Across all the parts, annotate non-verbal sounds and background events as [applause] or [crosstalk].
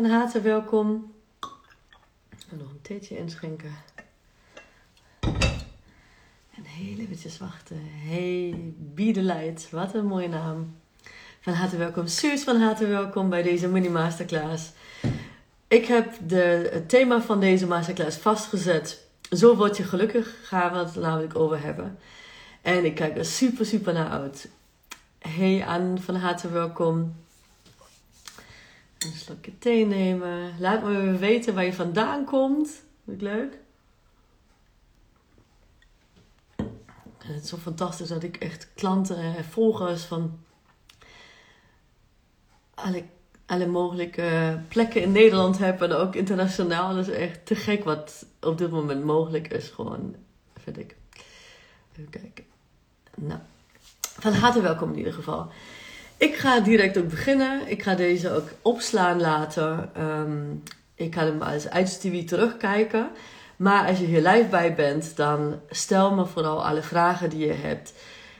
Van harte welkom. Ik ga nog een theetje inschenken. En heel eventjes wachten. Hey, Biedelight, wat een mooie naam. Van harte welkom. Suus, van harte welkom bij deze mini masterclass. Ik heb de, het thema van deze masterclass vastgezet. Zo word je gelukkig, gaan we het namelijk over hebben. En ik kijk er super, super naar uit. Hey Anne, van harte welkom. Een slokje thee nemen. Laat me weten waar je vandaan komt. Vind ik leuk. Het is zo fantastisch dat ik echt klanten en volgers van alle, alle mogelijke plekken in Nederland heb. En ook internationaal. Dat is echt te gek wat op dit moment mogelijk is. Gewoon, vind ik. Even kijken. Nou, van harte welkom in ieder geval. Ik ga direct ook beginnen. Ik ga deze ook opslaan later. Ehm, ik ga hem als IGTV terugkijken. Maar als je hier live bij bent, dan stel me vooral alle vragen die je hebt.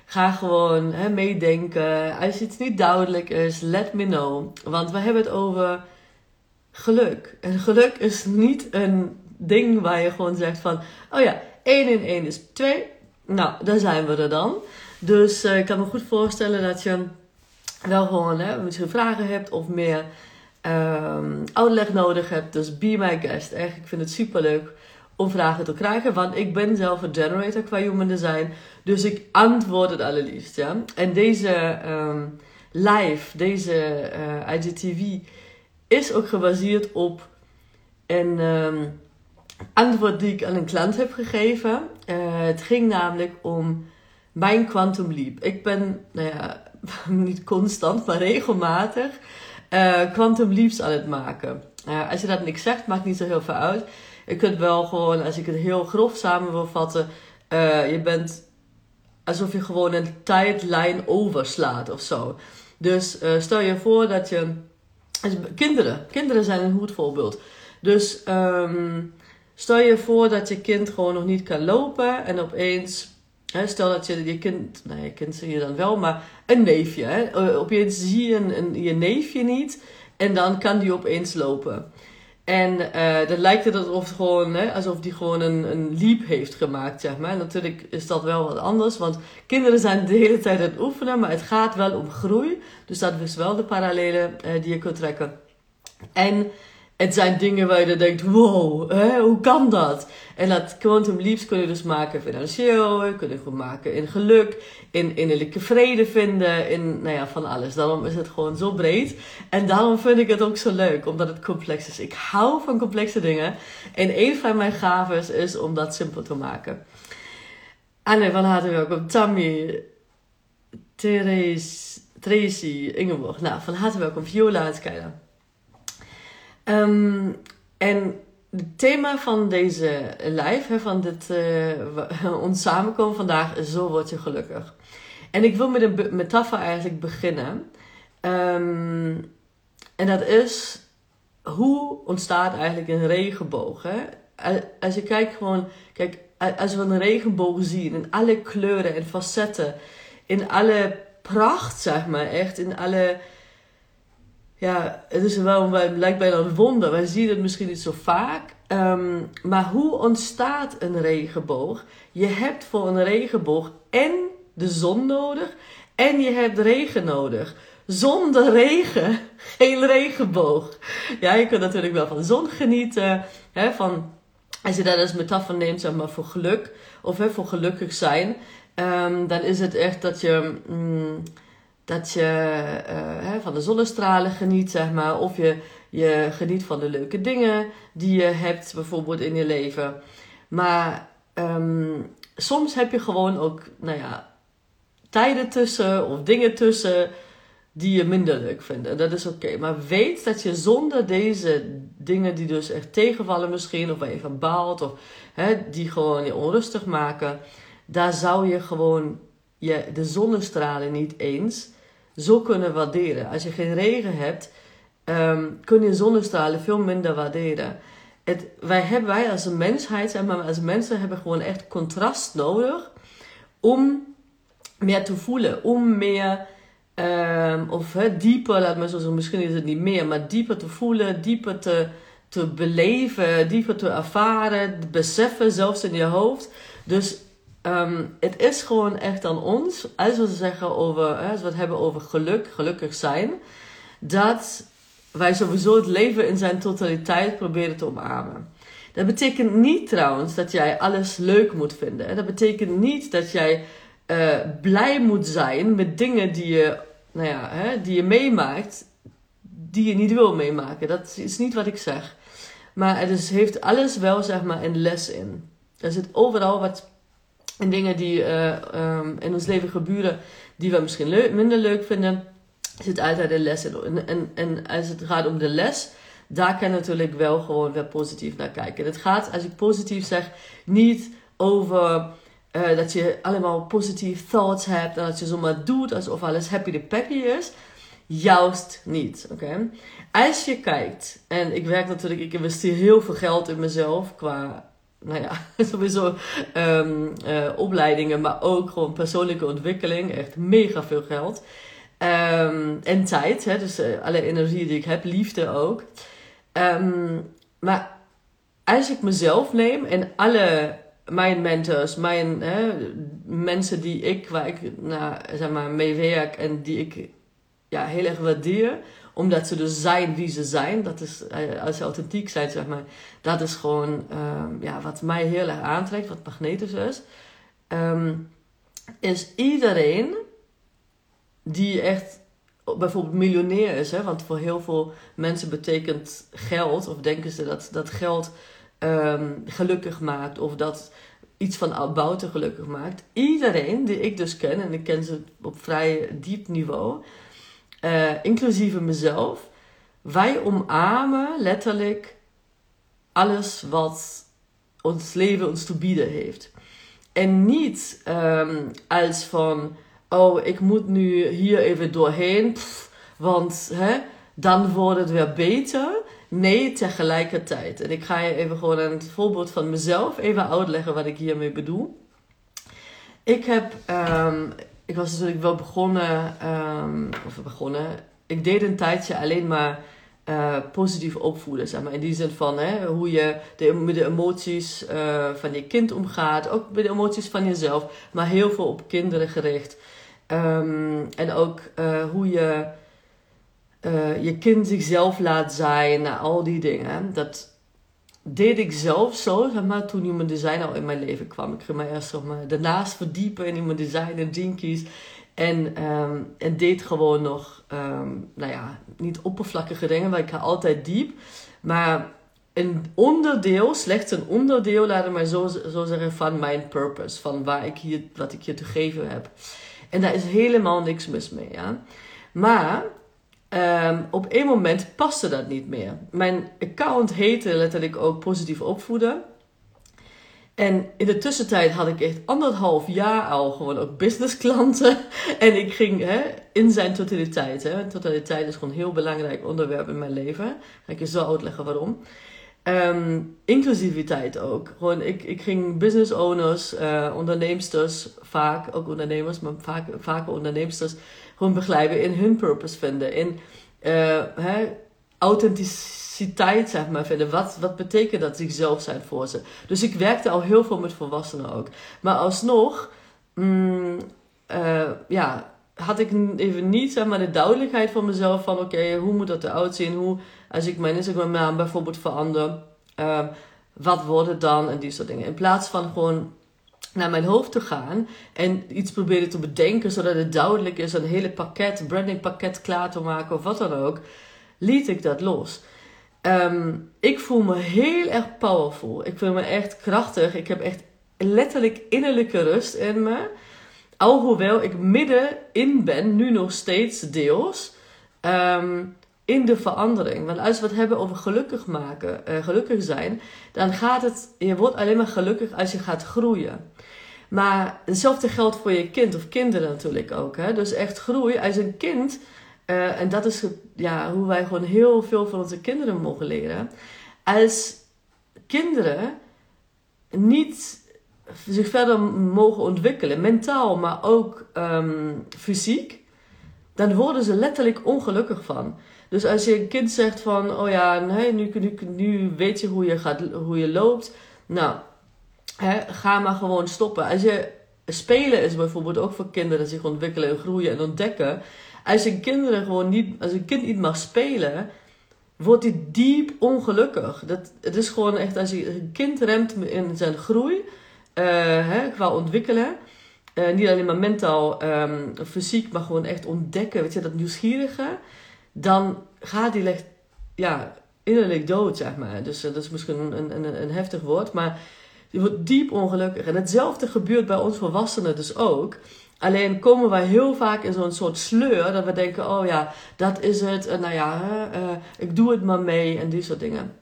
Ga gewoon meedenken. Als iets niet duidelijk is, let me know. Want we hebben het over geluk. En geluk is niet een ding waar je gewoon zegt van... Oh ja, 1 in 1 is 2. Nou, daar zijn we er dan. Dus uh, ik kan me goed voorstellen dat je wel gewoon hè, misschien vragen hebt of meer um, uitleg nodig hebt. Dus be my guest. Echt, ik vind het super leuk om vragen te krijgen. Want ik ben zelf een generator qua human design. Dus ik antwoord het allerliefst. Ja? En deze um, live, deze uh, IGTV is ook gebaseerd op een um, antwoord die ik aan een klant heb gegeven. Uh, het ging namelijk om mijn quantum leap. Ik ben, nou ja, [laughs] niet constant, maar regelmatig quantum leaps aan het maken. Uh, als je dat niks zegt, maakt niet zo heel veel uit. Je kunt wel gewoon, als ik het heel grof samen wil vatten, uh, je bent alsof je gewoon een tijdlijn overslaat of zo. Dus stel je voor dat je. Kinderen, kinderen zijn een goed voorbeeld. Dus um, stel je voor dat je kind gewoon nog niet kan lopen en opeens stel dat je je kind, nou je kind zie je dan wel, maar een neefje. Hè? Eh, opeens zie je een, een, je neefje niet en dan kan die opeens lopen. En uh, dan lijkt het alsof, gewoon, hè, alsof die gewoon een, een leap heeft gemaakt, zeg maar. natuurlijk is dat wel wat anders, want kinderen zijn de hele tijd aan het oefenen, maar het gaat wel om groei. Dus dat is wel de parallellen uh, die je kunt trekken. En het zijn dingen waar je denkt, wow, hè, hoe kan dat? En dat quantum leaps kun je dus maken financieel, kun je goed maken in geluk, in innerlijke vrede vinden, in nou ja, van alles. Daarom is het gewoon zo breed. En daarom vind ik het ook zo leuk, omdat het complex is. Ik hou van complexe dingen. En een van mijn gaven is om dat simpel te maken. Anne van harte welkom, Tammy, Therese, Tracy, Ingeborg. Nou, van harte welkom, Viola het kijken. Um, en het thema van deze live, hè, van dit, uh, [laughs] ons samenkomen vandaag, is zo word je gelukkig. En ik wil met een metafoor eigenlijk beginnen. Um, en dat is, hoe ontstaat eigenlijk een regenboog? Hè? Als je kijkt gewoon, kijk, als we een regenboog zien in alle kleuren en facetten, in alle pracht, zeg maar, echt in alle ja, het is wel, lijkt bijna een wonder. Wij zien het misschien niet zo vaak. Um, maar hoe ontstaat een regenboog? Je hebt voor een regenboog en de zon nodig en je hebt regen nodig. Zonder regen [laughs] geen regenboog. Ja, je kunt natuurlijk wel van de zon genieten. Hè, van, als je dat als metafoor neemt, zeg maar voor geluk of hè, voor gelukkig zijn, um, dan is het echt dat je. Mm, dat je hè, van de zonnestralen geniet, zeg maar. Of je, je geniet van de leuke dingen die je hebt, bijvoorbeeld in je leven. Maar um, soms heb je gewoon ook, nou ja, tijden tussen of dingen tussen die je minder leuk vindt. En dat is oké. Maar weet dat je zonder deze dingen die dus echt tegenvallen misschien, of waar je van baalt, of hè, die gewoon je onrustig maken, daar zou je gewoon je, de zonnestralen niet eens zo kunnen waarderen. Als je geen regen hebt, um, kun je zonnestralen veel minder waarderen. Wij, hebben, wij als mensheid, maar, als mensen hebben gewoon echt contrast nodig om meer te voelen, om meer Ehm, of dieper, laat me zo zeggen, misschien is het niet meer, maar dieper te voelen, dieper te, te beleven, dieper te ervaren, beseffen, zelfs in je hoofd. Dus ehm, het is gewoon echt aan ons, als we zeggen over, als we het hebben over geluk, gelukkig zijn, dat wij sowieso het leven in zijn totaliteit proberen te omarmen. Dat betekent niet trouwens dat jij alles leuk moet vinden. Dat betekent niet dat jij uh, blij moet zijn met dingen die je, nou ja, hè, die je meemaakt, die je niet wil meemaken. Dat is niet wat ik zeg. Maar het heeft alles wel zeg maar een les in. Er zit overal wat in dingen die uh, um, in ons leven gebeuren, die we misschien minder leuk vinden, zit altijd een les in. En, en, en als het gaat om de les, daar kan je natuurlijk wel gewoon weer positief naar kijken. Het gaat, als ik positief zeg, niet over uh, dat je allemaal positieve thoughts hebt en dat je zomaar doet alsof alles happy de peppy is. Juist niet, oké? Als je kijkt, en ik werk natuurlijk, ik investeer heel veel geld in mezelf qua, nou ja, [laughs] sowieso um, uh, opleidingen, maar ook gewoon persoonlijke ontwikkeling, echt mega veel geld. Um, en tijd, hè, dus uh, alle energie die ik heb, liefde ook. Um, maar als ik mezelf neem en alle mijn mentors, mijn hè, mensen die ik, waar ik nou, zeg maar, mee werk en die ik ja, heel erg waardeer, omdat ze dus zijn wie ze zijn, dat is, eh, als ze authentiek zijn, zeg maar, dat is gewoon um, ja, wat mij heel erg aantrekt, wat magnetisch is, um, is iedereen die echt bijvoorbeeld miljonair is, hè, want voor heel veel mensen betekent geld, of denken ze dat, dat geld um, gelukkig maakt, of dat iets van Bouten gelukkig maakt. Iedereen die ik dus ken, en ik ken ze op vrij diep niveau, uh, inclusief mezelf, wij omarmen letterlijk alles wat ons leven ons te bieden heeft. En niet um, als van, oh, ik moet nu hier even doorheen, want hè, dan wordt het weer beter. Nee, tegelijkertijd. En ik ga je even gewoon een voorbeeld van mezelf even uitleggen wat ik hiermee bedoel. Ik heb, um, ik was natuurlijk wel begonnen, um, of begonnen, ik deed een tijdje alleen maar uh, positief opvoeden, zeg maar. In die zin van hè, hoe je de, met de emoties uh, van je kind omgaat, ook met de emoties van jezelf, maar heel veel op kinderen gericht. Um, en ook uh, hoe je je kind zichzelf laat zijn, nou, al die dingen. Dat deed ik zelf zo, zeg maar, toen Human Design al in mijn leven kwam. Ik ging me eerst zeg daarnaast verdiepen in Human Design en Jinkies. En, um, en deed gewoon nog, um, nou ja, niet oppervlakkige dingen, maar ik ga altijd diep. Maar een onderdeel, slechts een onderdeel, laat ik maar zo, zo zeggen, van mijn purpose. Van waar ik hier, wat ik je te geven heb. En daar is helemaal niks mis mee, ja. Maar Um, op een moment paste dat niet meer. Mijn account heette letterlijk ook positief opvoeden. En in de tussentijd had ik echt anderhalf jaar al gewoon ook businessklanten. [laughs] En ik ging hè, in zijn totaliteit. Hè. Totaliteit is gewoon een heel belangrijk onderwerp in mijn leven. Ga ik je zo uitleggen waarom. Um, inclusiviteit ook. Gewoon, ik, ik ging business owners, uh, onderneemsters, vaak ook ondernemers, maar vaak, vaker onderneemsters gewoon begeleiden in hun purpose vinden. In hè, authenticiteit, zeg maar, vinden. Wat, wat betekent dat zichzelf zijn voor ze? Dus ik werkte al heel veel met volwassenen ook. Maar alsnog, mm, uh, ja, had ik even niet zeg maar, de duidelijkheid van mezelf van oké, hoe moet dat eruit zien? Hoe, als ik mijn Instagram naam bijvoorbeeld verander, uh, wat wordt het dan? En die soort dingen. In plaats van gewoon naar mijn hoofd te gaan en iets proberen te bedenken zodat het duidelijk is, een hele pakket, branding pakket klaar te maken of wat dan ook, liet ik dat los. Um, ik voel me heel erg powerful. Ik voel me echt krachtig. Ik heb echt letterlijk innerlijke rust in me. Alhoewel ik midden in ben, nu nog steeds deels. Um, in de verandering. Want als we het hebben over gelukkig maken, uh, gelukkig zijn, dan gaat het, je wordt alleen maar gelukkig als je gaat groeien. Maar hetzelfde geldt voor je kind of kinderen natuurlijk ook. Hè? Dus echt groei als een kind. Uh, en dat is ja, hoe wij gewoon heel veel van onze kinderen mogen leren. Als kinderen niet zich verder mogen ontwikkelen, mentaal, maar ook um, fysiek dan worden ze letterlijk ongelukkig van. Dus als je een kind zegt van, oh ja, nee, nu, nu, nu weet je hoe je, gaat, hoe je loopt. Nou, ga maar gewoon stoppen. Als je spelen is bijvoorbeeld ook voor kinderen zich ontwikkelen en groeien en ontdekken. Als een, kinderen gewoon niet, als een kind niet mag spelen, wordt hij diep ongelukkig. Dat, het is gewoon echt, als je een kind remt in zijn groei, hè, qua ontwikkelen, uh, niet alleen maar mentaal, um, fysiek, maar gewoon echt ontdekken, weet je, dat nieuwsgierige, dan gaat hij echt, ja, innerlijk dood, zeg maar. Dus uh, dat is misschien een, een, een heftig woord, maar je wordt diep ongelukkig. En hetzelfde gebeurt bij ons volwassenen dus ook. Alleen komen wij heel vaak in zo'n soort sleur dat we denken: oh ja, dat is het. En nou ja, uh, ik doe het maar mee en die soort dingen.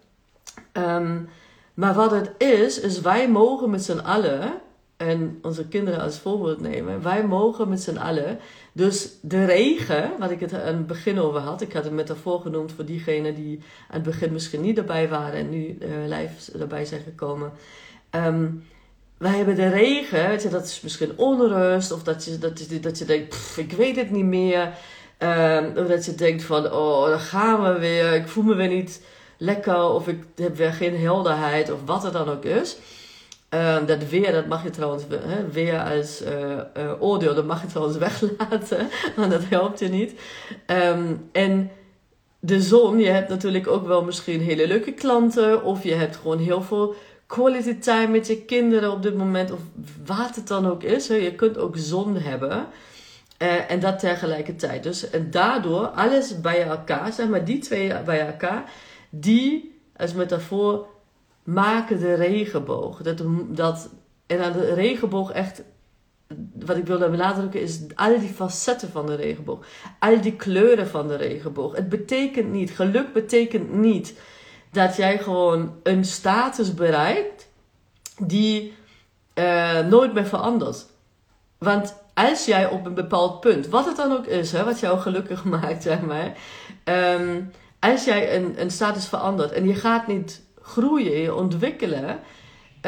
Um, maar wat het is, is wij mogen met z'n allen, en onze kinderen als voorbeeld nemen, wij mogen met z'n allen, dus de regen, wat ik het aan het begin over had, ik had een metafoor genoemd voor diegenen die aan het begin misschien niet erbij waren en nu uh, live erbij zijn gekomen. Um, wij hebben de regen, weet je, dat is misschien onrust, of dat je, dat je, dat je denkt, ik weet het niet meer. Um, of dat je denkt van, oh, gaan we weer, ik voel me weer niet lekker, of ik heb weer geen helderheid, of wat het dan ook is. Um, dat weer, dat mag je trouwens, weer als uh, uh, oordeel, dat mag je trouwens [laughs] weglaten, want dat helpt je niet. En de zon, je hebt natuurlijk ook wel misschien hele leuke klanten, of je hebt gewoon heel veel quality time met je kinderen op dit moment, of wat het dan ook is. Hè. Je kunt ook zon hebben. Uh, en dat tegelijkertijd. Dus en daardoor, alles bij elkaar, zeg maar, die twee bij elkaar, die als metafoor maken de regenboog. Dat, dat, en aan de regenboog echt, wat ik wil benadrukken, is al die facetten van de regenboog. Al die kleuren van de regenboog. Het betekent niet, geluk betekent niet dat jij gewoon een status bereikt die uh, nooit meer verandert. Want als jij op een bepaald punt, wat het dan ook is, hè, wat jou gelukkig [laughs] maakt, zeg maar. Um, als jij een, een status verandert en je gaat niet groeien, je ontwikkelen,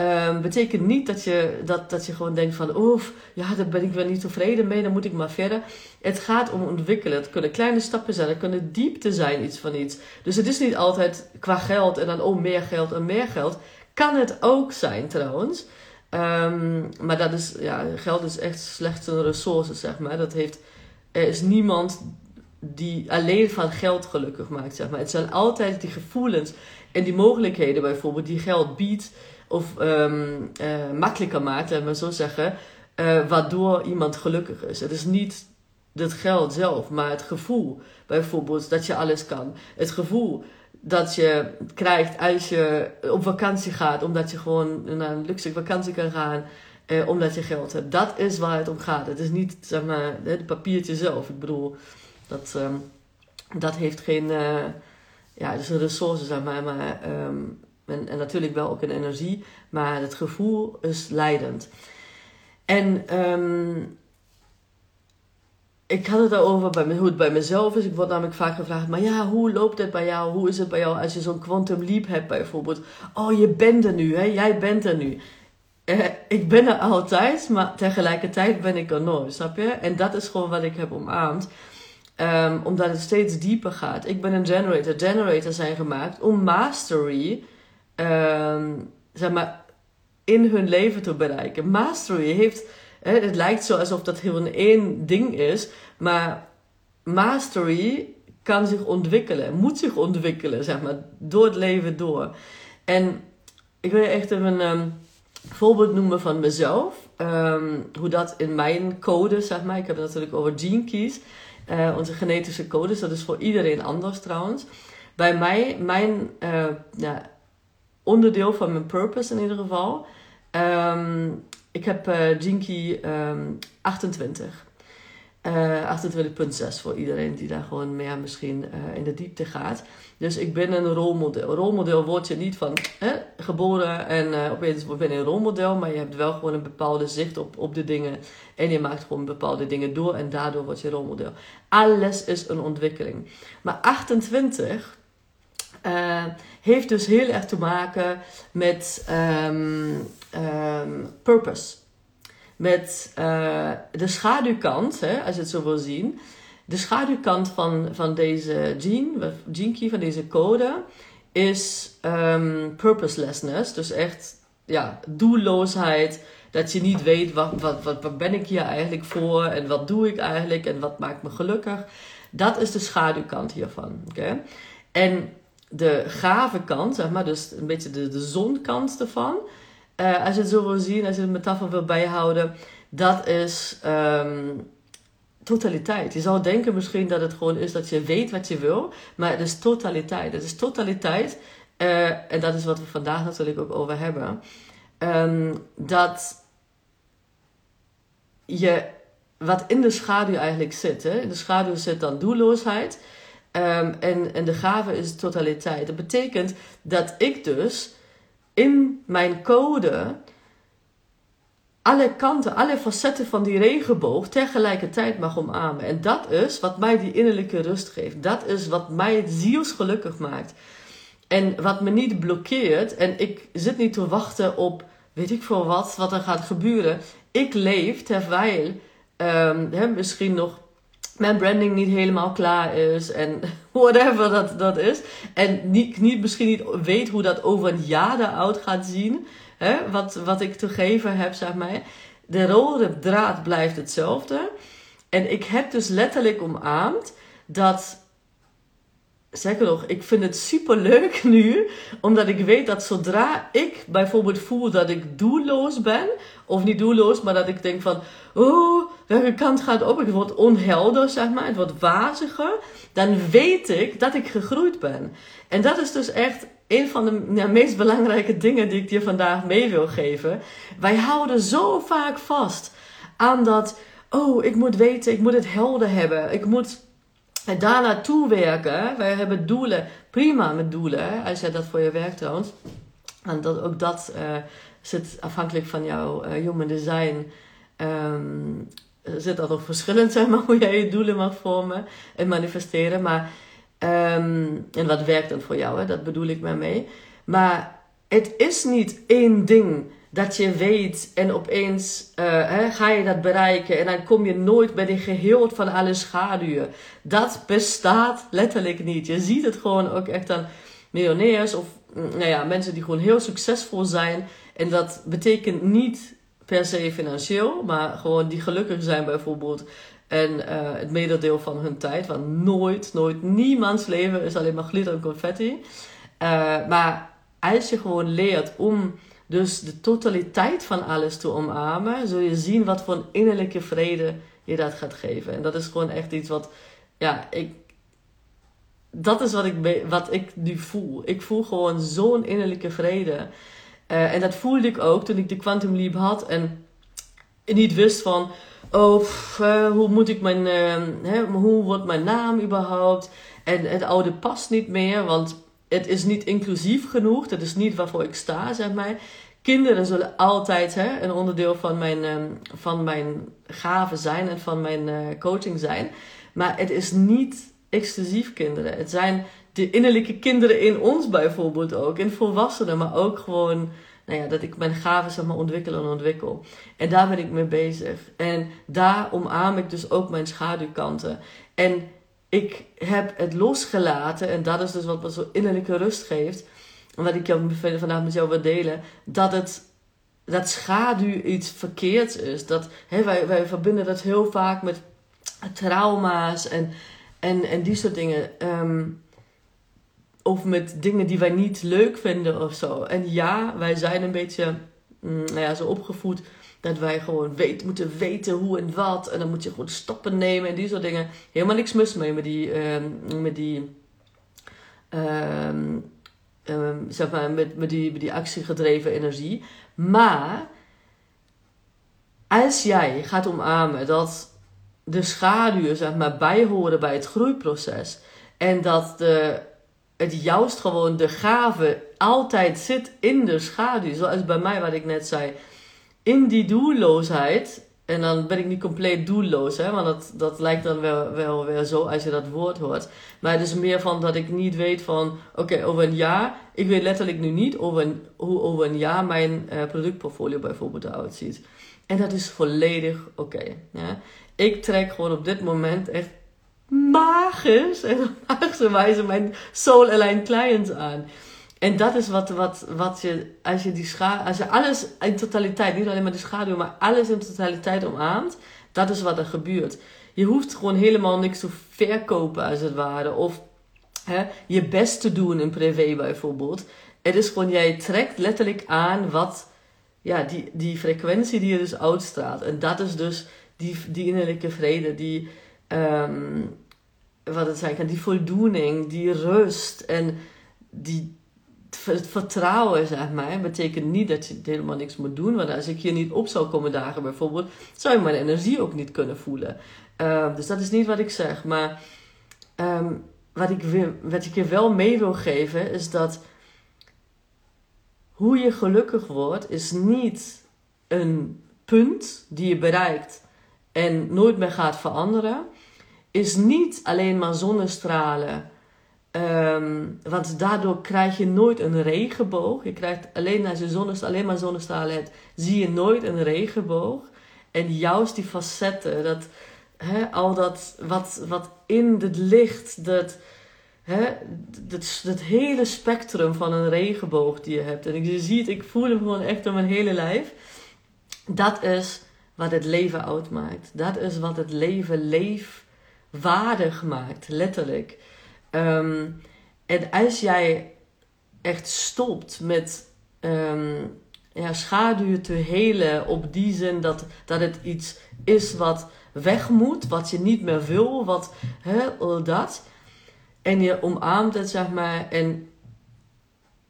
um, betekent niet dat je, dat, dat je gewoon denkt van, oef, ja, daar ben ik wel niet tevreden mee, dan moet ik maar verder. Het gaat om ontwikkelen. Het kunnen kleine stappen zijn, het kunnen diepte zijn, iets van iets. Dus het is niet altijd qua geld en dan, oh, meer geld en meer geld. Kan het ook zijn trouwens. Um, maar dat is, ja, geld is echt slechts een resource, zeg maar. Dat heeft, er is niemand die alleen van geld gelukkig maakt, zeg maar. Het zijn altijd die gevoelens en die mogelijkheden bijvoorbeeld die geld biedt of um, uh, makkelijker maakt, laat maar zo zeggen, uh, waardoor iemand gelukkig is. Het is niet het geld zelf, maar het gevoel bijvoorbeeld dat je alles kan. Het gevoel dat je krijgt als je op vakantie gaat, omdat je gewoon naar een luxe vakantie kan gaan. Uh, omdat je geld hebt. Dat is waar het om gaat. Het is niet zeg maar, het papiertje zelf. Ik bedoel, dat, um, dat heeft geen. Uh, ja, dus een resource, zeg maar. maar um, en, en, natuurlijk wel ook een energie. Maar het gevoel is leidend. En um, ik had het daarover bij hoe het bij mezelf is. Ik word namelijk vaak gevraagd, maar ja, hoe loopt het bij jou? Hoe is het bij jou als je zo'n quantum leap hebt bijvoorbeeld? Oh, je bent er nu, hè? Jij bent er nu. Eh, ik ben er altijd, maar tegelijkertijd ben ik er nooit, snap je? En dat is gewoon wat ik heb omarmd. Um, omdat het steeds dieper gaat. Ik ben een generator. Generators zijn gemaakt om mastery, um, zeg maar, in hun leven te bereiken. Mastery heeft, hè, het lijkt zo alsof dat heel een één ding is, maar mastery kan zich ontwikkelen, moet zich ontwikkelen, zeg maar, door het leven door. En ik wil echt even een um, voorbeeld noemen van mezelf. hoe dat in mijn code, zeg maar, ik heb het natuurlijk over gene keys. Uh, onze genetische codes. Dat is voor iedereen anders trouwens. Bij mij, mijn uh, ja, onderdeel van mijn purpose in ieder geval. Um, ik heb uh, Jinky um, 28. Uh, 28.6 voor iedereen die daar gewoon meer misschien uh, in de diepte gaat. Dus ik ben een rolmodel. Rolmodel word je niet van hè, geboren en uh, opeens ben je een rolmodel, maar je hebt wel gewoon een bepaalde zicht op, op de dingen. En je maakt gewoon bepaalde dingen door en daardoor word je rolmodel. Alles is een ontwikkeling. Maar 28 uh, heeft dus heel erg te maken met um, um, purpose met uh, de schaduwkant, hè, als je het zo wil zien, De schaduwkant van, van deze gene, gene key, van deze code, is um, purposelessness. Dus echt ja, doelloosheid. Dat je niet weet wat, wat, wat, wat ben ik hier eigenlijk voor en wat doe ik eigenlijk en wat maakt me gelukkig. Dat is de schaduwkant hiervan. Oké? En de gave kant, zeg maar, dus een beetje de, de zonkant ervan. Uh, als je het zo wil zien, als je de metafoor wil bijhouden, dat is um, totaliteit. Je zou denken misschien dat het gewoon is dat je weet wat je wil, maar het is totaliteit. Het is totaliteit, uh, en dat is wat we vandaag natuurlijk ook over hebben. Um, dat je wat in de schaduw eigenlijk zit. Hè? In de schaduw zit dan doelloosheid. Um, en, en de gave is totaliteit. Dat betekent dat ik dus in mijn code alle kanten, alle facetten van die regenboog tegelijkertijd mag omarmen. En dat is wat mij die innerlijke rust geeft. Dat is wat mij zielsgelukkig maakt. En wat me niet blokkeert. En ik zit niet te wachten op weet ik veel wat, wat er gaat gebeuren. Ik leef terwijl um, misschien nog mijn branding niet helemaal klaar is en [laughs] whatever dat, dat is. En niet, niet, misschien niet weet hoe dat over een jaar eruit gaat zien. Hè, wat, wat ik te geven heb, zeg maar. De rode draad blijft hetzelfde. En ik heb dus letterlijk omarmd dat Zeker nog, ik vind het super leuk [laughs] nu, omdat ik weet dat zodra ik bijvoorbeeld voel dat ik doelloos ben, of niet doelloos, maar dat ik denk van, oh, welke kant gaat op? Het wordt onhelder, zeg maar, het wordt waziger, dan weet ik dat ik gegroeid ben. En dat is dus echt een van de meest belangrijke dingen die ik je vandaag mee wil geven. Wij houden zo vaak vast aan dat, oh, ik moet weten, ik moet het helder hebben, ik moet daar naartoe werken. Wij hebben doelen, prima met doelen, als jij dat voor je werkt trouwens. En dat, ook dat uh, zit afhankelijk van jouw uh, human design. Um, zit dat nog verschillend, [laughs] zeg maar, hoe jij je doelen mag vormen en manifesteren. Maar, um, en wat werkt dan voor jou, hè? dat bedoel ik maar mee. Maar het is niet één ding dat je weet en opeens uh, hè, ga je dat bereiken en dan kom je nooit bij de geheel van alle schaduwen. Dat bestaat letterlijk niet. Je ziet het gewoon ook echt aan miljonairs of mm, nou ja, mensen die gewoon heel succesvol zijn. En dat betekent niet per se financieel, maar gewoon die gelukkig zijn bijvoorbeeld. En uh, het mededeel van hun tijd. Want nooit, nooit, niemands leven is alleen maar glitter en confetti. Uh, maar als je gewoon leert om dus de totaliteit van alles te omarmen, zul je zien wat voor een innerlijke vrede je dat gaat geven. En dat is gewoon echt iets wat, ja, ik, dat is wat ik, wat ik nu voel. Ik voel gewoon zo'n innerlijke vrede. Uh, en dat voelde ik ook toen ik de Quantum Leap had en niet wist van, oh, uh, hoe moet ik mijn, uh, hè, hoe wordt mijn naam überhaupt? En het oude past niet meer, want het is niet inclusief genoeg. Dat is niet waarvoor ik sta, zeg maar. Kinderen zullen altijd hè, een onderdeel van mijn, um, van mijn gaven zijn en van mijn uh, coaching zijn. Maar het is niet exclusief kinderen. Het zijn de innerlijke kinderen in ons bijvoorbeeld ook. In volwassenen, maar ook gewoon nou ja, dat ik mijn gaven zeg maar, ontwikkel en ontwikkel. En daar ben ik mee bezig. En daar omarm ik dus ook mijn schaduwkanten. En ik heb het losgelaten, en dat is dus wat me zo innerlijke rust geeft. En wat ik jou vandaag met jou wil delen, dat het dat schaduw iets verkeerds is. Dat, hè, wij, wij verbinden dat heel vaak met trauma's en, en, en die soort dingen. Um, of met dingen die wij niet leuk vinden of zo. En ja, wij zijn een beetje mm, nou ja, zo opgevoed dat wij gewoon weet, moeten weten hoe en wat. En dan moet je gewoon stappen nemen en die soort dingen. Helemaal niks mis mee met die, um, met die um, zeg maar, met, met, die, met die actiegedreven energie. Maar als jij gaat omarmen dat de schaduwen zeg maar, bijhoren bij het groeiproces en dat de, het juist gewoon de gave altijd zit in de schaduw, zoals bij mij wat ik net zei, in die doelloosheid. En dan ben ik niet compleet doelloos, hè, want dat, dat lijkt dan wel, wel weer zo als je dat woord hoort. Maar het is meer van dat ik niet weet van, oké, over een jaar, ik weet letterlijk nu niet over een, hoe over een jaar mijn uh, productportfolio bijvoorbeeld eruit ziet. En dat is volledig oké. Ik trek gewoon op dit moment echt magisch. En op magische wijze mijn soul aligned clients aan. En dat is wat, wat, wat je, als je die schaduw, als je alles in totaliteit, niet alleen maar de schaduw, maar alles in totaliteit omarmt, dat is wat er gebeurt. Je hoeft gewoon helemaal niks te verkopen, als het ware. Of hè, je best te doen in privé bijvoorbeeld. Het is gewoon, jij trekt letterlijk aan wat, ja, die, die frequentie die je dus uitstraalt. En dat is dus die, die innerlijke vrede, die, um, wat het zijn kan, die voldoening, die rust en die, het vertrouwen, zeg maar, betekent niet dat je helemaal niks moet doen. Want als ik hier niet op zou komen dagen bijvoorbeeld, zou je mijn energie ook niet kunnen voelen. Uh, dus dat is niet wat ik zeg. Maar um, wat, ik wat ik je wel mee wil geven, is dat hoe je gelukkig wordt, is niet een punt die je bereikt en nooit meer gaat veranderen. Is niet alleen maar zonnestralen Um, want daardoor krijg je nooit een regenboog. Je krijgt alleen als je zonnestralen, alleen maar zonnestralen hebt, zie je nooit een regenboog. En juist die facetten, dat, al dat wat, wat in het licht, dat, dat, hele spectrum van een regenboog die je hebt. En je ziet, ik voel hem gewoon echt door mijn hele lijf. Dat is wat het leven uitmaakt. Dat is wat het leven leefwaardig maakt, letterlijk. Um, en als jij echt stopt met um, ja, schaduwen te helen op die zin dat, dat het iets is wat weg moet, wat je niet meer wil, wat hè, dat. En je omarmt het, zeg maar, en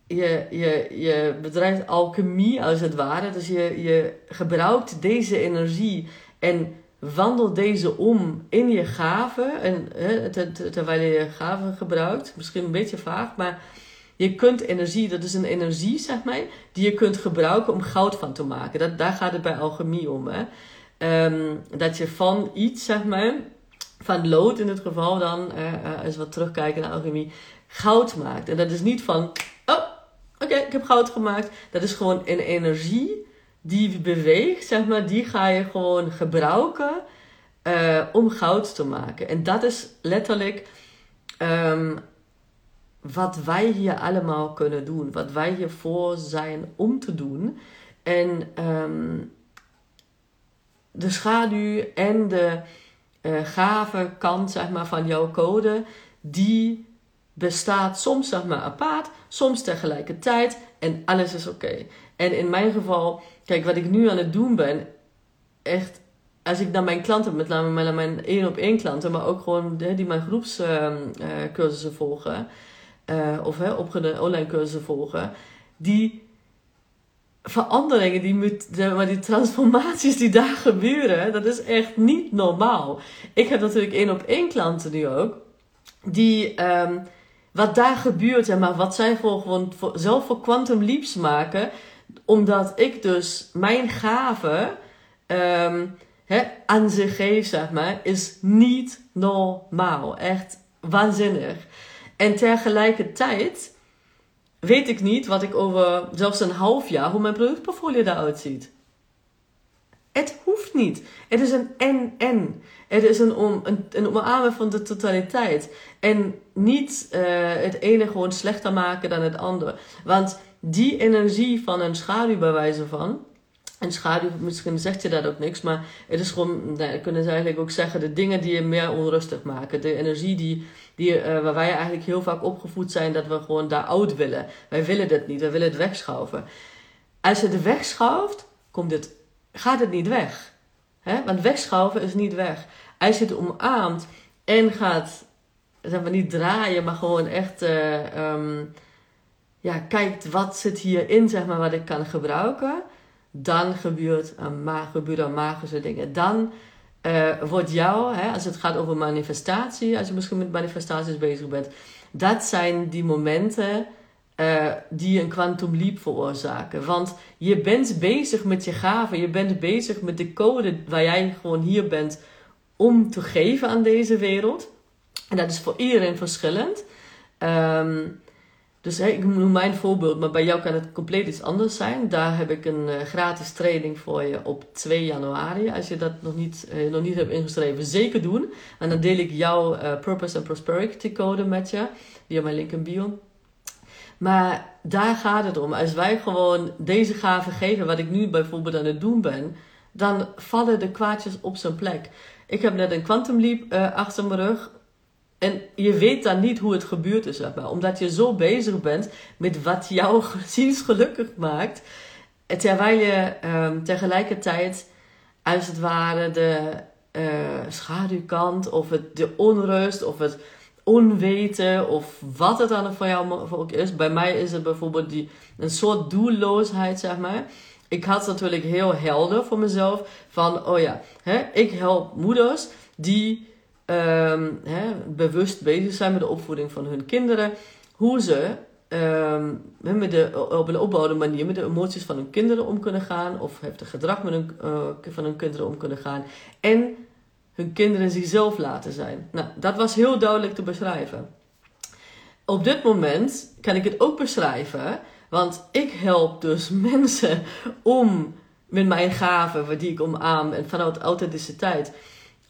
je, je, je bedrijft alchemie als het ware. Dus je, je gebruikt deze energie en wandel deze om in je gaven. En, terwijl je je gaven gebruikt. Misschien een beetje vaag, maar je kunt energie, dat is een energie, zeg maar, die je kunt gebruiken om goud van te maken. Dat, daar gaat het bij alchemie om. Hè? Um, dat je van iets, zeg maar, van lood in het geval dan, als we terugkijken naar alchemie, goud maakt. En dat is niet van, oh, oké, ik heb goud gemaakt. Dat is gewoon een energie die beweegt, zeg maar, die ga je gewoon gebruiken uh, om goud te maken. En dat is letterlijk um, wat wij hier allemaal kunnen doen. Wat wij hiervoor zijn om te doen. En um, de schaduw en de uh, gave kant zeg maar, van jouw code, die bestaat soms zeg maar apart, soms tegelijkertijd en alles is oké. En in mijn geval Kijk, wat ik nu aan het doen ben, echt, als ik naar mijn klanten, met name mijn één op één klanten, maar ook gewoon die mijn groepscursussen uh, volgen, uh, of hè, online cursussen volgen, die veranderingen, die, maar die transformaties die daar [laughs] gebeuren, dat is echt niet normaal. Ik heb natuurlijk één op één klanten nu ook, die. Um, wat daar gebeurt, en maar wat zij voor gewoon voor, zelf voor quantum leaps maken, omdat ik dus mijn gave um, aan ze geef, zeg maar, is niet normaal. Echt waanzinnig. En tegelijkertijd weet ik niet wat ik over zelfs een half jaar, hoe mijn productportfolio eruit ziet. Het hoeft niet. Het is een en-en. Het is een, om, een, een omarmen van de totaliteit. En niet uh, het ene gewoon slechter maken dan het andere. Want die energie van een schaduw bij wijze van. En schaduw, misschien zegt je dat ook niks, maar het is gewoon, nou, kunnen ze eigenlijk ook zeggen, de dingen die je meer onrustig maken. De energie die, die, uh, waar wij eigenlijk heel vaak opgevoed zijn, dat we gewoon daar oud willen. Wij willen dit niet, wij willen het wegschuiven. Als je het wegschuift, komt het, gaat het niet weg. Hè? Want wegschuiven is niet weg. Als je het omarmt en gaat, zeg maar niet draaien, maar gewoon echt... Uh, ja, kijkt wat zit hierin, zeg maar, wat ik kan gebruiken, dan gebeurt een, gebeuren magische dingen. Dan uh, wordt jou, hè, als het gaat over manifestatie, als je misschien met manifestaties bezig bent, dat zijn die momenten uh, die een quantum leap veroorzaken. Want je bent bezig met je gaven, je bent bezig met de code waar jij gewoon hier bent om te geven aan deze wereld. En dat is voor iedereen verschillend. Um, Dus ik noem mijn voorbeeld, maar bij jou kan het compleet iets anders zijn. Daar heb ik een uh, gratis training voor je op 2 januari. Als je dat nog niet, uh, nog niet hebt ingeschreven, zeker doen. En dan deel ik jouw uh, Purpose and Prosperity Code met je, via mijn link in bio. Maar daar gaat het om. Als wij gewoon deze gaven geven, wat ik nu bijvoorbeeld aan het doen ben, dan vallen de kwaadjes op zijn plek. Ik heb net een Quantum Leap achter mijn rug en je weet dan niet hoe het gebeurd is, zeg maar. Omdat je zo bezig bent met wat jou [laughs] zielsgelukkig maakt. Terwijl je um, tegelijkertijd, als het ware, de uh, schaduwkant of het, de onrust of het onweten of wat het dan voor jou ook is. Bij mij is het bijvoorbeeld die, een soort doelloosheid, zeg maar. Ik had natuurlijk heel helder voor mezelf van, oh ja, hè, ik help moeders die hè, bewust bezig zijn met de opvoeding van hun kinderen. Hoe ze um, met de, op een opbouwde manier met de emoties van hun kinderen om kunnen gaan. Of heftig gedrag met hun, uh, van hun kinderen om kunnen gaan. En hun kinderen zichzelf laten zijn. Nou, dat was heel duidelijk te beschrijven. Op dit moment kan ik het ook beschrijven. Want ik help dus [laughs] mensen om met mijn gaven, die ik omarm en vanuit authenticiteit,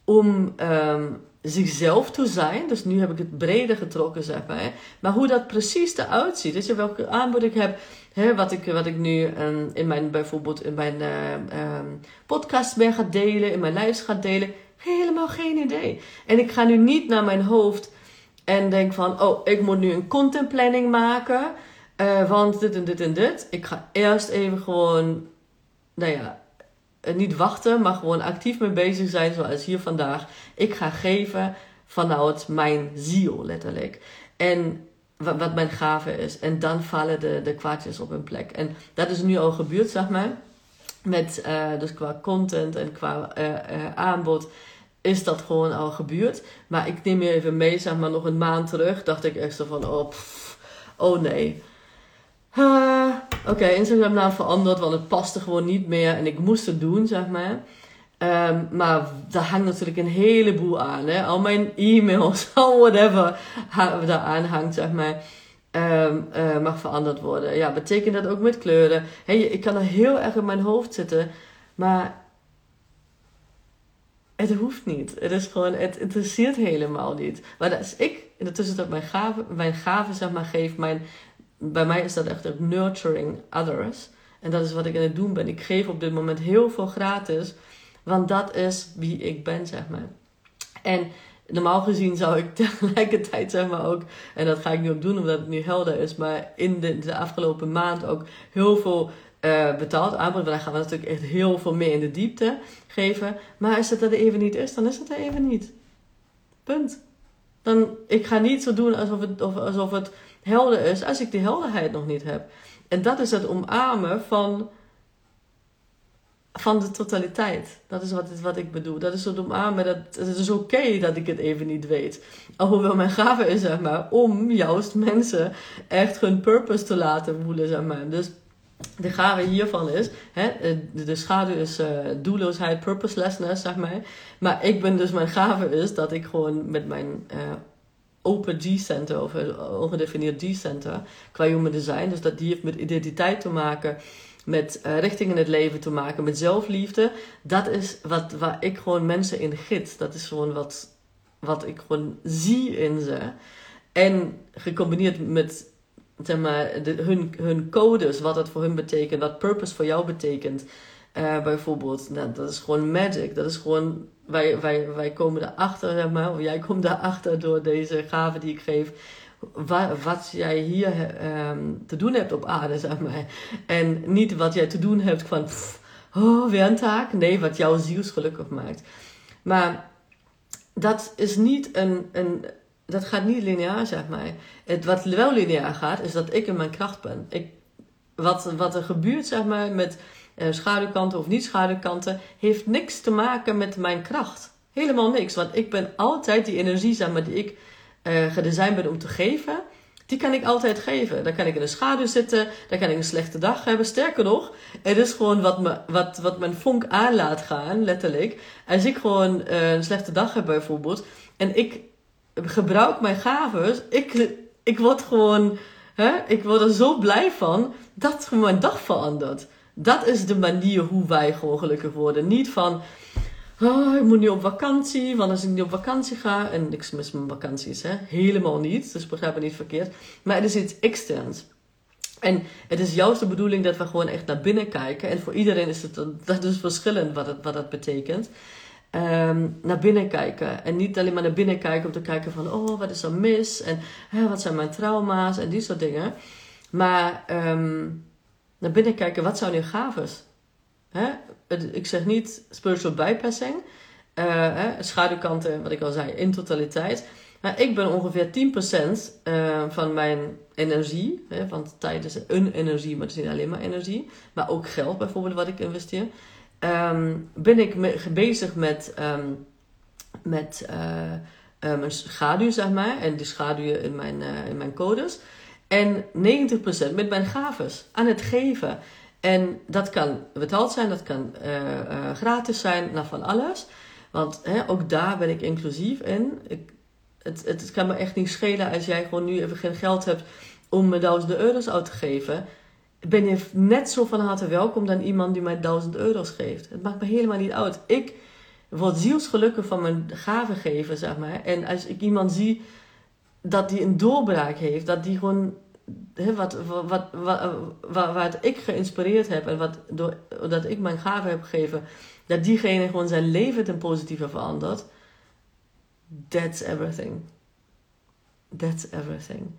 om um, zichzelf te zijn. Dus nu heb ik het breder getrokken, zeg maar. Maar hoe dat precies eruit ziet. Dus welke aanbod ik heb. Hè, wat, ik, wat ik nu um, in mijn, bijvoorbeeld in mijn uh, um, podcast ben gaan delen. In mijn lijst ga delen. Helemaal geen idee. En ik ga nu niet naar mijn hoofd. En denk van, oh, ik moet nu een content planning maken. Uh, want dit en dit en dit. Ik ga eerst even gewoon, nou ja, eh, niet wachten, maar gewoon actief mee bezig zijn, zoals hier vandaag. Ik ga geven vanuit mijn ziel, letterlijk. En wat, mijn gave is. En dan vallen de, de kwaadjes op hun plek. En dat is nu al gebeurd, zeg maar. Met, uh, dus qua content en qua uh, aanbod is dat gewoon al gebeurd. Maar ik neem je even mee, zeg maar, nog een maand terug. Dacht ik echt zo van, oh, oh nee. Oké, Instagram naam veranderd, want het paste gewoon niet meer en ik moest het doen, zeg maar. Um, maar daar hangt natuurlijk een heleboel aan. Hè? Al mijn e-mails, [laughs] al whatever daaraan hangt, zeg maar, um, uh, mag veranderd worden. Ja, betekent dat ook met kleuren. Hey, ik kan er heel erg in mijn hoofd zitten, maar het hoeft niet. Het is gewoon, het interesseert helemaal niet. Maar als ik in de tussentijd mijn gaven, mijn gaven zeg maar, geef, mijn bij mij is dat echt ook nurturing others. En dat is wat ik aan het doen ben. Ik geef op dit moment heel veel gratis. Want dat is wie ik ben, zeg maar. En normaal gezien zou ik [laughs] tegelijkertijd, zeg maar ook, en dat ga ik nu ook doen omdat het nu helder is, maar in de, de afgelopen maand ook heel veel uh, betaald aanbod. Want dan gaan we natuurlijk echt heel veel meer in de diepte geven. Maar als het er even niet is, dan is het er even niet. Punt. Dan, ik ga niet zo doen alsof het, alsof het helder is als ik die helderheid nog niet heb. En dat is het omarmen van, van de totaliteit. Dat is wat, wat ik bedoel. Dat is het omarmen. Dat, het is oké dat ik het even niet weet. Alhoewel mijn gave is, zeg maar, om juist mensen echt hun purpose te laten voelen, zeg maar. Dus de gave hiervan is, hè, de, schaduw is uh, doelloosheid, purposelessness, zeg maar. Maar ik ben dus, mijn gave is dat ik gewoon met mijn uh, open G-center of ongedefinieerd G-center qua human design. Dus dat die heeft met identiteit te maken, met uh, richting in het leven te maken, met zelfliefde. Dat is wat, waar ik gewoon mensen in gids. Dat is gewoon wat, wat ik gewoon zie in ze. En gecombineerd met zeg maar, de, hun, hun codes, wat dat voor hun betekent, wat purpose voor jou betekent. Uh, bijvoorbeeld, nou, dat is gewoon magic. Dat is gewoon wij, wij, wij komen erachter, zeg maar, of jij [laughs] komt daarachter door deze gave die ik geef. Wat, wat jij hier um, te doen hebt op aarde, zeg maar. En niet wat jij te doen hebt van, oh, weer een taak. Nee, wat jouw ziels gelukkig maakt. Maar dat is niet een, een dat gaat niet lineair, zeg maar. Het, wat wel lineair gaat, is dat ik in mijn kracht ben. Ik, wat, wat er gebeurt, zeg maar, met schaduwkanten of niet schaduwkanten, heeft niks te maken met mijn kracht. Helemaal niks. Want ik ben altijd die energie, zeg die ik uh, gedesigned ben om te geven, die kan ik altijd geven. Dan kan ik in de schaduw zitten, dan kan ik een slechte dag hebben. Sterker nog, het is gewoon wat, me, wat, wat mijn vonk aan laat gaan, letterlijk. Als ik gewoon uh, een slechte dag heb bijvoorbeeld, en ik gebruik mijn gaven, ik, ik word gewoon Hè? Ik word er zo blij van dat mijn dag verandert. Dat is de manier hoe wij gewoon gelukkig worden. Niet van, oh, ik moet nu op vakantie, want als ik niet op vakantie ga, en niks mis met vakanties, hè? helemaal niet, dus begrijp me niet verkeerd, maar het is iets externs. En het is juist de bedoeling dat we gewoon echt naar binnen kijken. En voor iedereen is het dat dus verschillend wat, het, wat dat betekent. Ehm, naar binnen kijken. En niet alleen maar naar binnen kijken om te kijken van, oh, wat is er mis? En hè, wat zijn mijn trauma's? En die soort dingen. Maar ehm, naar binnen kijken, wat zijn je gaves? Hè? Ik zeg niet spiritual bypassing. Hè, schaduwkanten, wat ik al zei, in totaliteit. Maar ik ben ongeveer 10% uh, eh, van mijn energie, want tijd is een energie, maar het is niet alleen maar energie, maar ook geld bijvoorbeeld wat ik investeer, um, ben ik bezig met, um, met uh, mijn schaduw, zeg maar, en die schaduwen in mijn, in mijn codes. En 90% met mijn gaves aan het geven. En dat kan betaald zijn, dat kan uh, gratis zijn, nou van alles. Want hè, ook daar ben ik inclusief in. Ik, het, het kan me echt niet schelen als jij gewoon nu even geen geld hebt om me duizenden euro's uit te geven. Ben je net zo van harte welkom dan iemand die mij duizend euro's geeft. Het maakt me helemaal niet uit. Ik word zielsgelukkig van mijn gaven geven, zeg maar. En als ik iemand zie dat die een doorbraak heeft, dat die gewoon He, wat, wat, wat, wat, wat, ik geïnspireerd heb en wat, doordat ik mijn gaven heb gegeven, dat diegene gewoon zijn leven ten positieve verandert. That's everything. That's everything.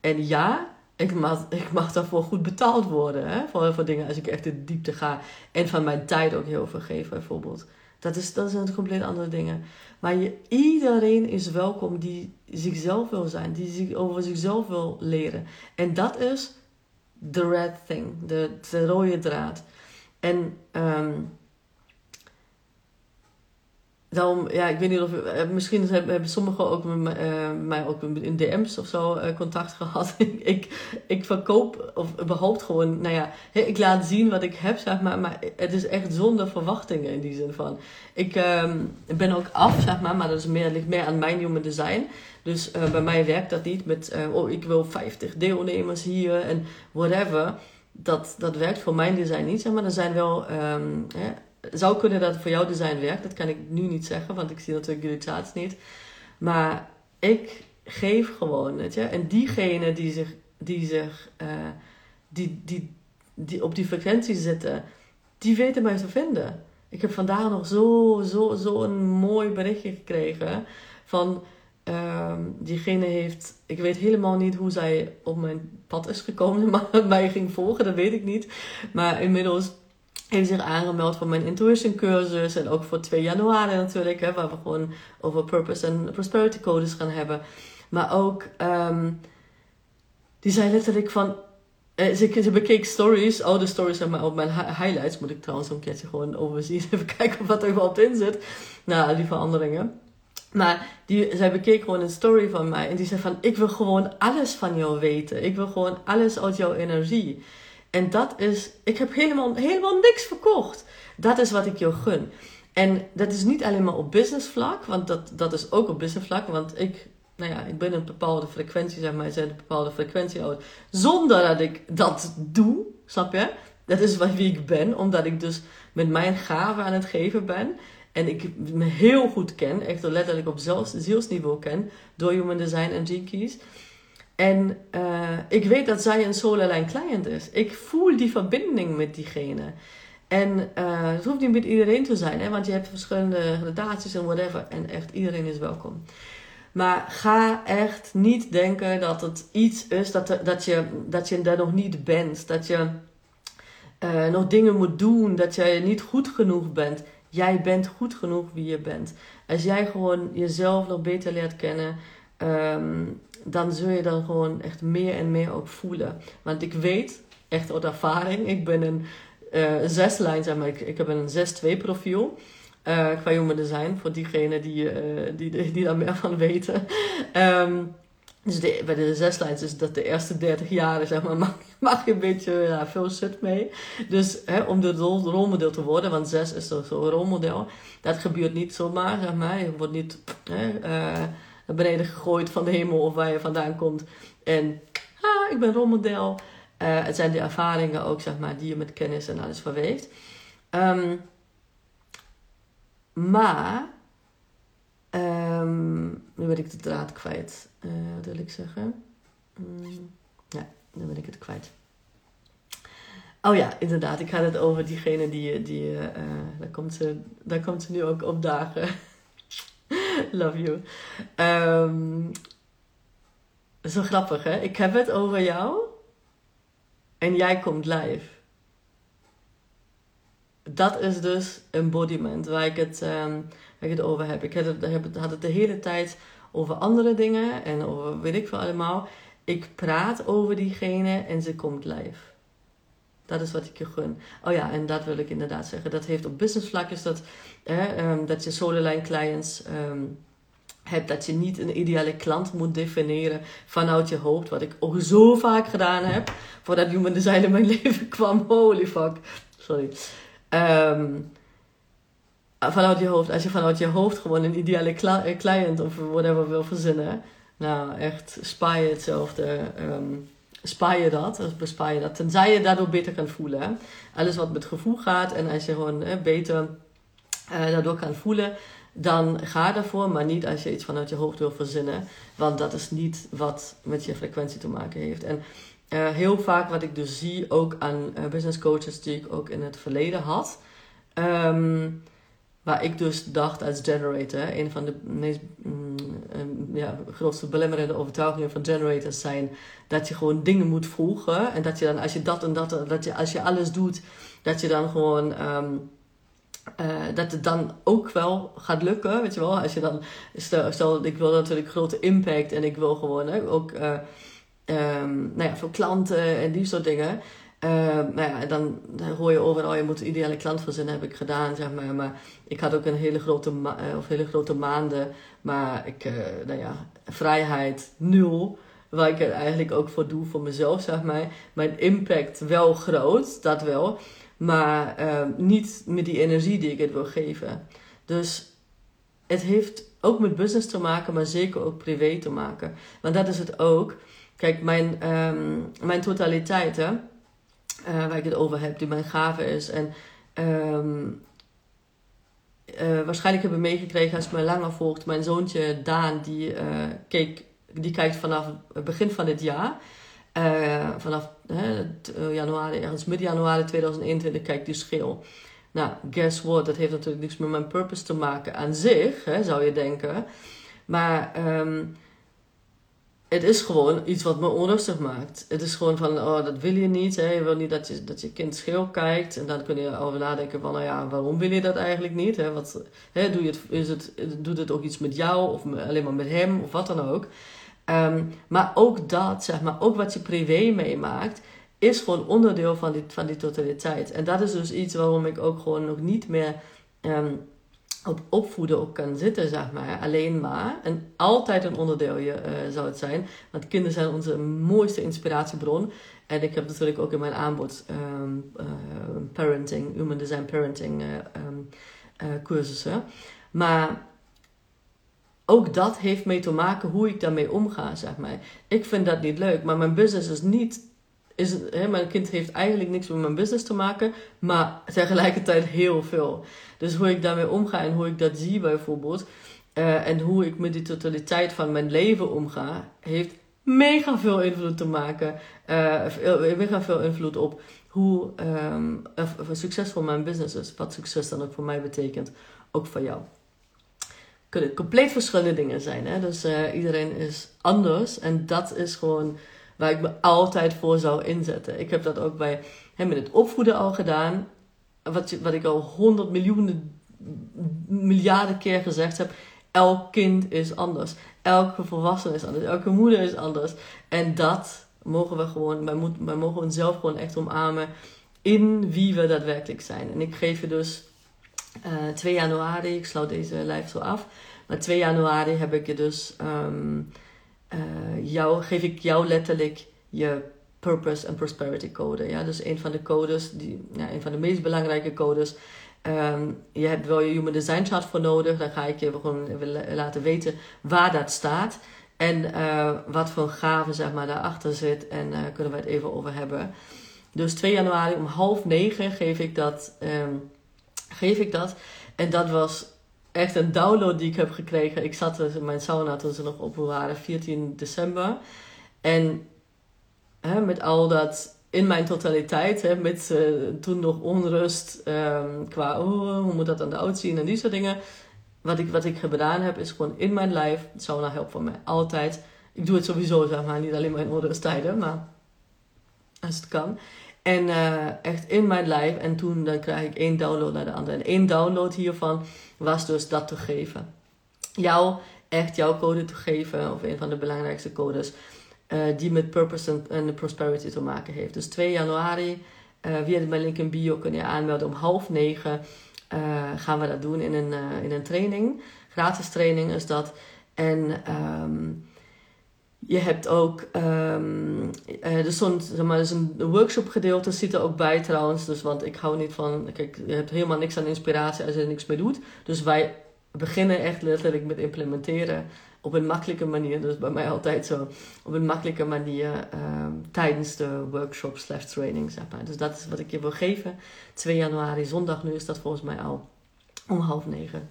En ja, ik mag, ik mag daarvoor goed betaald worden. Hè? Voor, voor dingen als ik echt in de diepte ga. En van mijn tijd ook heel veel geef, bijvoorbeeld. Dat, is, dat zijn compleet andere dingen. Maar je, iedereen is welkom die zichzelf wil zijn, die zich, over zichzelf wil leren. En dat is the red thing, de, de rode draad. En um, daarom, ja, ik weet niet of, uh, misschien hebben, sommigen ook met uh, mij ook in DM's of zo uh, contact gehad. [laughs] ik, ik verkoop, of überhaupt gewoon, nou ja, ik laat zien wat ik heb, zeg maar, maar het is echt zonder verwachtingen in die zin van. Ik um, ben ook af, zeg maar, maar dat is meer, ligt meer aan mijn human design. Dus bij mij werkt dat niet met, oh, ik wil 50 deelnemers hier en whatever. Dat, dat werkt voor mijn design niet, zeg maar. Er zijn wel, um, zou kunnen dat voor jouw design werkt. Dat kan ik nu niet zeggen, want ik zie natuurlijk jullie charts niet. Maar ik geef gewoon, weet. En diegenen die zich, die zich, uh, die, die, die op die frequentie zitten, die weten mij te vinden. Ik heb vandaag nog zo, zo, zo een mooi berichtje gekregen van uh, diegene heeft, ik weet helemaal niet hoe zij op mijn pad is gekomen, [laughs] maar mij ging volgen, dat weet ik niet. Maar inmiddels heeft zich aangemeld voor mijn intuition cursus. En ook voor 2 januari natuurlijk. Hè, waar we gewoon over purpose en prosperity codes gaan hebben. Maar ook, um, die zei letterlijk van... Eh, ze, bekeek stories, oude stories maar, op mijn highlights. Moet ik trouwens een keertje gewoon overzien. [laughs] Even kijken wat er überhaupt in zit. Nou, die veranderingen. Maar die, zij bekeek gewoon een story van mij. En die zei van, ik wil gewoon alles van jou weten. Ik wil gewoon alles uit jouw energie. En dat is, ik heb helemaal, helemaal niks verkocht. Dat is wat ik jou gun. En dat is niet alleen maar op business vlak, want dat, dat is ook op business vlak. Want ik, nou ja, ik ben een bepaalde frequentie, zeg maar, ik een bepaalde frequentie oud. Zonder dat ik dat doe, snap je? Dat is wie ik ben, omdat ik dus met mijn gaven aan het geven ben. En ik me heel goed ken, echt letterlijk op zielsniveau ken, door Human Design en G-Keys. En uh, ik weet dat zij een solarlijn client is. Ik voel die verbinding met diegene. En uh, het hoeft niet met iedereen te zijn, hè, want je hebt verschillende gradaties en whatever. En echt iedereen is welkom. Maar ga echt niet denken dat het iets is dat, dat, je, dat je daar nog niet bent. Dat je uh, nog dingen moet doen. Dat jij niet goed genoeg bent. Jij bent goed genoeg wie je bent. Als jij gewoon jezelf nog beter leert kennen. Um, dan zul je dan gewoon echt meer en meer ook voelen. Want ik weet, echt uit ervaring, ik ben een uh, zeslijn, zeg maar, ik, ik heb een 6-2 profiel. Uh, qua human design, voor diegenen die, uh, die, die, die daar meer van weten. Um, dus de, bij de zeslijns is dat de eerste 30 jaren, zeg maar, [laughs] mag, je een beetje ja, veel shit mee. Dus hè, om de rol, rolmodel te worden, want zes is zo'n zo rolmodel, dat gebeurt niet zomaar, zeg maar. Je wordt niet hè, beneden gegooid van de hemel of waar je vandaan komt. En ja, ik ben rolmodel. Uh, het zijn de ervaringen ook, zeg maar, die je met kennis en alles verweeft. Um, maar, um, nu ben ik de draad kwijt, uh, wat wil ik zeggen? Um, ja, nu ben ik het kwijt. Oh ja, inderdaad. Ik had het over diegene die... die uh, daar, komt ze, daar komt ze nu ook opdagen. [laughs] Love you. Um, zo grappig, hè? Ik heb het over jou. En jij komt live. Dat is dus embodiment waar ik het, um, waar ik het over heb. Ik had het, had het de hele tijd over andere dingen en over weet ik veel allemaal. Ik praat over diegene en ze komt live. Dat is wat ik je gun. Oh ja, en dat wil ik inderdaad zeggen. Dat heeft op business vlak is dat, um, dat je solarline clients um, hebt. Dat je niet een ideale klant moet definiëren vanuit je hoofd. Wat ik ook zo vaak gedaan heb. Voordat human design in mijn [laughs] leven kwam. Holy fuck. Sorry. Um, vanuit je hoofd. Als je vanuit je hoofd gewoon een ideale client of whatever wil verzinnen. Nou, echt je hetzelfde. Um, spaar je dat, bespaar je dat, tenzij je daardoor beter kan voelen. Alles wat met gevoel gaat en als je gewoon beter uh, daardoor kan voelen, dan ga daarvoor, maar niet als je iets vanuit je hoofd wil verzinnen, want dat is niet wat met je frequentie te maken heeft. En uh, heel vaak wat ik dus zie, ook aan uh, business coaches die ik ook in het verleden had, um, Waar ik dus dacht als generator, een van de meest mm, ja, grootste belemmerende overtuigingen van generators zijn dat je gewoon dingen moet volgen. En dat je dan, als je dat en dat, dat je, als je alles doet, dat je dan gewoon. Um, uh, dat het dan ook wel gaat lukken, weet je wel. Als je dan, stel, stel ik wil natuurlijk grote impact en ik wil gewoon hè, ook uh, um, nou ja, veel klanten en die soort dingen. Uh, ja, dan, hoor je overal, je moet een ideale klant verzinnen, heb ik gedaan, zeg maar. Maar ik had ook een hele grote, uh, of hele grote maanden, maar ik, uh, nou ja, vrijheid nul. Waar ik er eigenlijk ook voor doe, voor mezelf, zeg maar. Mijn impact wel groot, dat wel. Maar niet met die energie die ik het wil geven. Dus het heeft ook met business te maken, maar zeker ook privé te maken. Want dat is het ook. Kijk, mijn, um, mijn totaliteit, hè uh, waar ik het over heb, die mijn gave is. En um, uh, waarschijnlijk hebben meegekregen als je mij langer volgt. Mijn zoontje Daan, die, uh, keek, die kijkt vanaf het begin van dit jaar. vanaf januari, ergens midden januari 2021 kijkt die schil. Nou, guess what? Dat heeft natuurlijk niks met mijn purpose te maken aan zich, hè, zou je denken. Maar um, het is gewoon iets wat me onrustig maakt. Het is gewoon van, oh, dat wil je niet. Hè? Je wil niet dat je, dat je kind schil kijkt. En dan kun je over nadenken van, nou ja, waarom wil je dat eigenlijk niet? Hè? Wat, hè, doe je het, is het, doet het ook iets met jou of alleen maar met hem of wat dan ook? Um, maar ook dat, zeg maar, ook wat je privé meemaakt, is gewoon onderdeel van die, van die totaliteit. En dat is dus iets waarom ik ook gewoon nog niet meer... Um, op opvoeden ook kan zitten, zeg maar. Alleen maar. En altijd een onderdeel uh, zou het zijn. Want kinderen zijn onze mooiste inspiratiebron. En ik heb natuurlijk ook in mijn aanbod um, uh, parenting, human design parenting uh, um, cursussen. Maar ook dat heeft mee te maken hoe ik daarmee omga, zeg maar. Ik vind dat niet leuk, maar mijn business is niet is hè, mijn kind heeft eigenlijk niks met mijn business te maken, maar tegelijkertijd heel veel. Dus hoe ik daarmee omga en hoe ik dat zie bijvoorbeeld, uh, en hoe ik met die totaliteit van mijn leven omga, heeft mega veel invloed te maken. Uh, mega veel invloed op hoe um, succesvol mijn business is. Wat succes dan ook voor mij betekent, ook voor jou. Kunnen compleet verschillende dingen zijn. Hè? Dus uh, iedereen is anders. En dat is gewoon waar ik me altijd voor zou inzetten. Ik heb dat ook bij hem met het opvoeden al gedaan. Wat, wat ik al honderd miljoenen, miljarden keer gezegd heb. Elk kind is anders. Elke volwassene is anders. Elke moeder is anders. En dat mogen we gewoon, wij, moet, wij mogen onszelf gewoon echt omarmen in wie we daadwerkelijk zijn. En ik geef je dus uh, eh, 2 januari, ik sluit deze live zo af. Maar 2 januari heb ik je dus um, uh, jou, geef ik jou letterlijk je purpose en prosperity code. Ja? Dus een van de codes, die, ja, een van de meest belangrijke codes. Um, je hebt wel je human design chart voor nodig. Dan ga ik je gewoon laten weten waar dat staat. En uh, wat voor gave zeg maar, daarachter zit. En uh, kunnen we het even over hebben. Dus 2 januari om half negen geef ik dat. Um, geef ik dat. En dat was echt een download die ik heb gekregen. Ik zat dus in mijn sauna toen ze nog open waren, 14 december. En hè, met al dat in mijn totaliteit, hè, met uh, toen nog onrust um, qua oh, hoe moet dat aan de oud zien en die soort dingen. Wat ik, wat ik gedaan heb, is gewoon in mijn lijf. Sauna helpt voor mij altijd. Ik doe het sowieso, zeg maar, niet alleen maar in onrusttijden, maar als het kan. En uh, echt in mijn lijf. En toen dan krijg ik één download naar de andere. En één download hiervan was dus dat te geven. Jou, echt jouw code te geven. Of een van de belangrijkste codes. Uh, die met purpose en prosperity te maken heeft. Dus 2 januari. Uh, via mijn link in bio kun je aanmelden om half negen. gaan we dat doen in een, in een training. Gratis training is dat. En... Um, je hebt ook um, zeg maar, een workshop gedeelte zit er ook bij trouwens. Dus, want ik hou niet van, kijk, je hebt helemaal niks aan inspiratie als je er niks mee doet. Dus wij beginnen echt letterlijk met implementeren op een makkelijke manier. Dus bij mij altijd zo, op een makkelijke manier um, tijdens de workshop slash training, zeg maar. Dus dat is wat ik je wil geven. 2 januari, zondag nu is dat volgens mij al om half negen.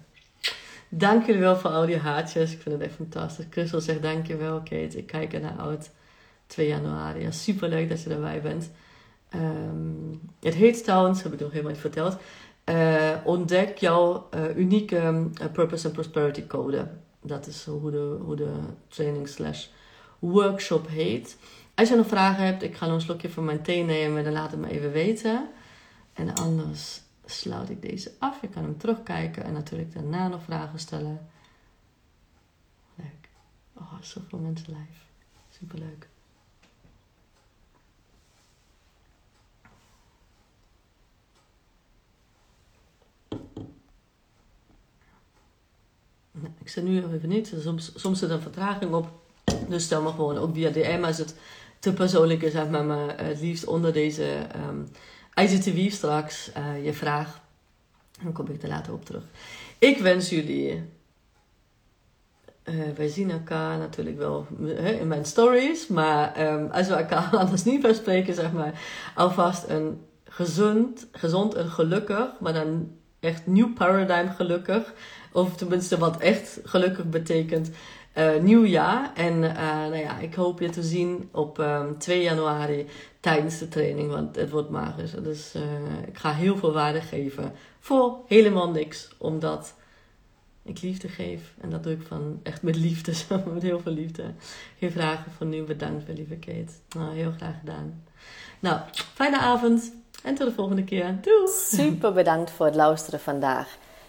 Dank jullie wel voor al die haartjes. Ik vind het echt fantastisch. Christel zegt dankjewel Kate. Ik kijk er naar uit. 2 januari. Ja, super leuk dat je erbij bent. Um, het heet trouwens, heb ik nog helemaal niet verteld. Uh, ontdek jouw uh, unieke uh, Purpose and Prosperity Code. Dat is hoe de, hoe de training slash workshop heet. Als je nog vragen hebt, ik ga nog een slokje van mijn thee nemen. Dan laat het me even weten. En anders sluit ik deze af. Je kan hem terugkijken en natuurlijk daarna nog vragen stellen. Leuk. Oh, zoveel mensen live. Superleuk. Nou, ik zit nu even niet. Soms, soms zit er vertraging op. Dus stel me gewoon ook via DM als het te persoonlijk is. Zeg maar, maar het liefst onder deze um, IGTV straks uh, je vraag. Dan kom ik er later op terug. Ik wens jullie. Uh, wij zien elkaar natuurlijk wel in mijn stories. Maar um, als we elkaar [laughs] anders niet meer spreken, zeg maar. Alvast een gezond, gezond en gelukkig. Maar dan echt nieuw paradigm gelukkig. Of tenminste wat echt gelukkig betekent. Uh, nieuw jaar. En uh, nou ja, ik hoop je te zien op um, ehm, 2 januari tijdens de training, want het wordt magisch. Dus uh, ik ga heel veel waarde geven voor helemaal niks, omdat ik liefde geef. En dat doe ik van echt met liefde, [laughs] met heel veel liefde. Geen vragen van nu, bedankt lieve Kate. Nou, heel graag gedaan. Nou, fijne avond en tot de volgende keer. Doei! Super bedankt voor het luisteren vandaag.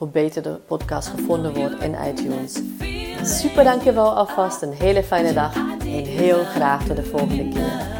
hoe beter de podcast gevonden wordt in iTunes. Super dankjewel alvast, een hele fijne dag en heel graag tot de volgende keer.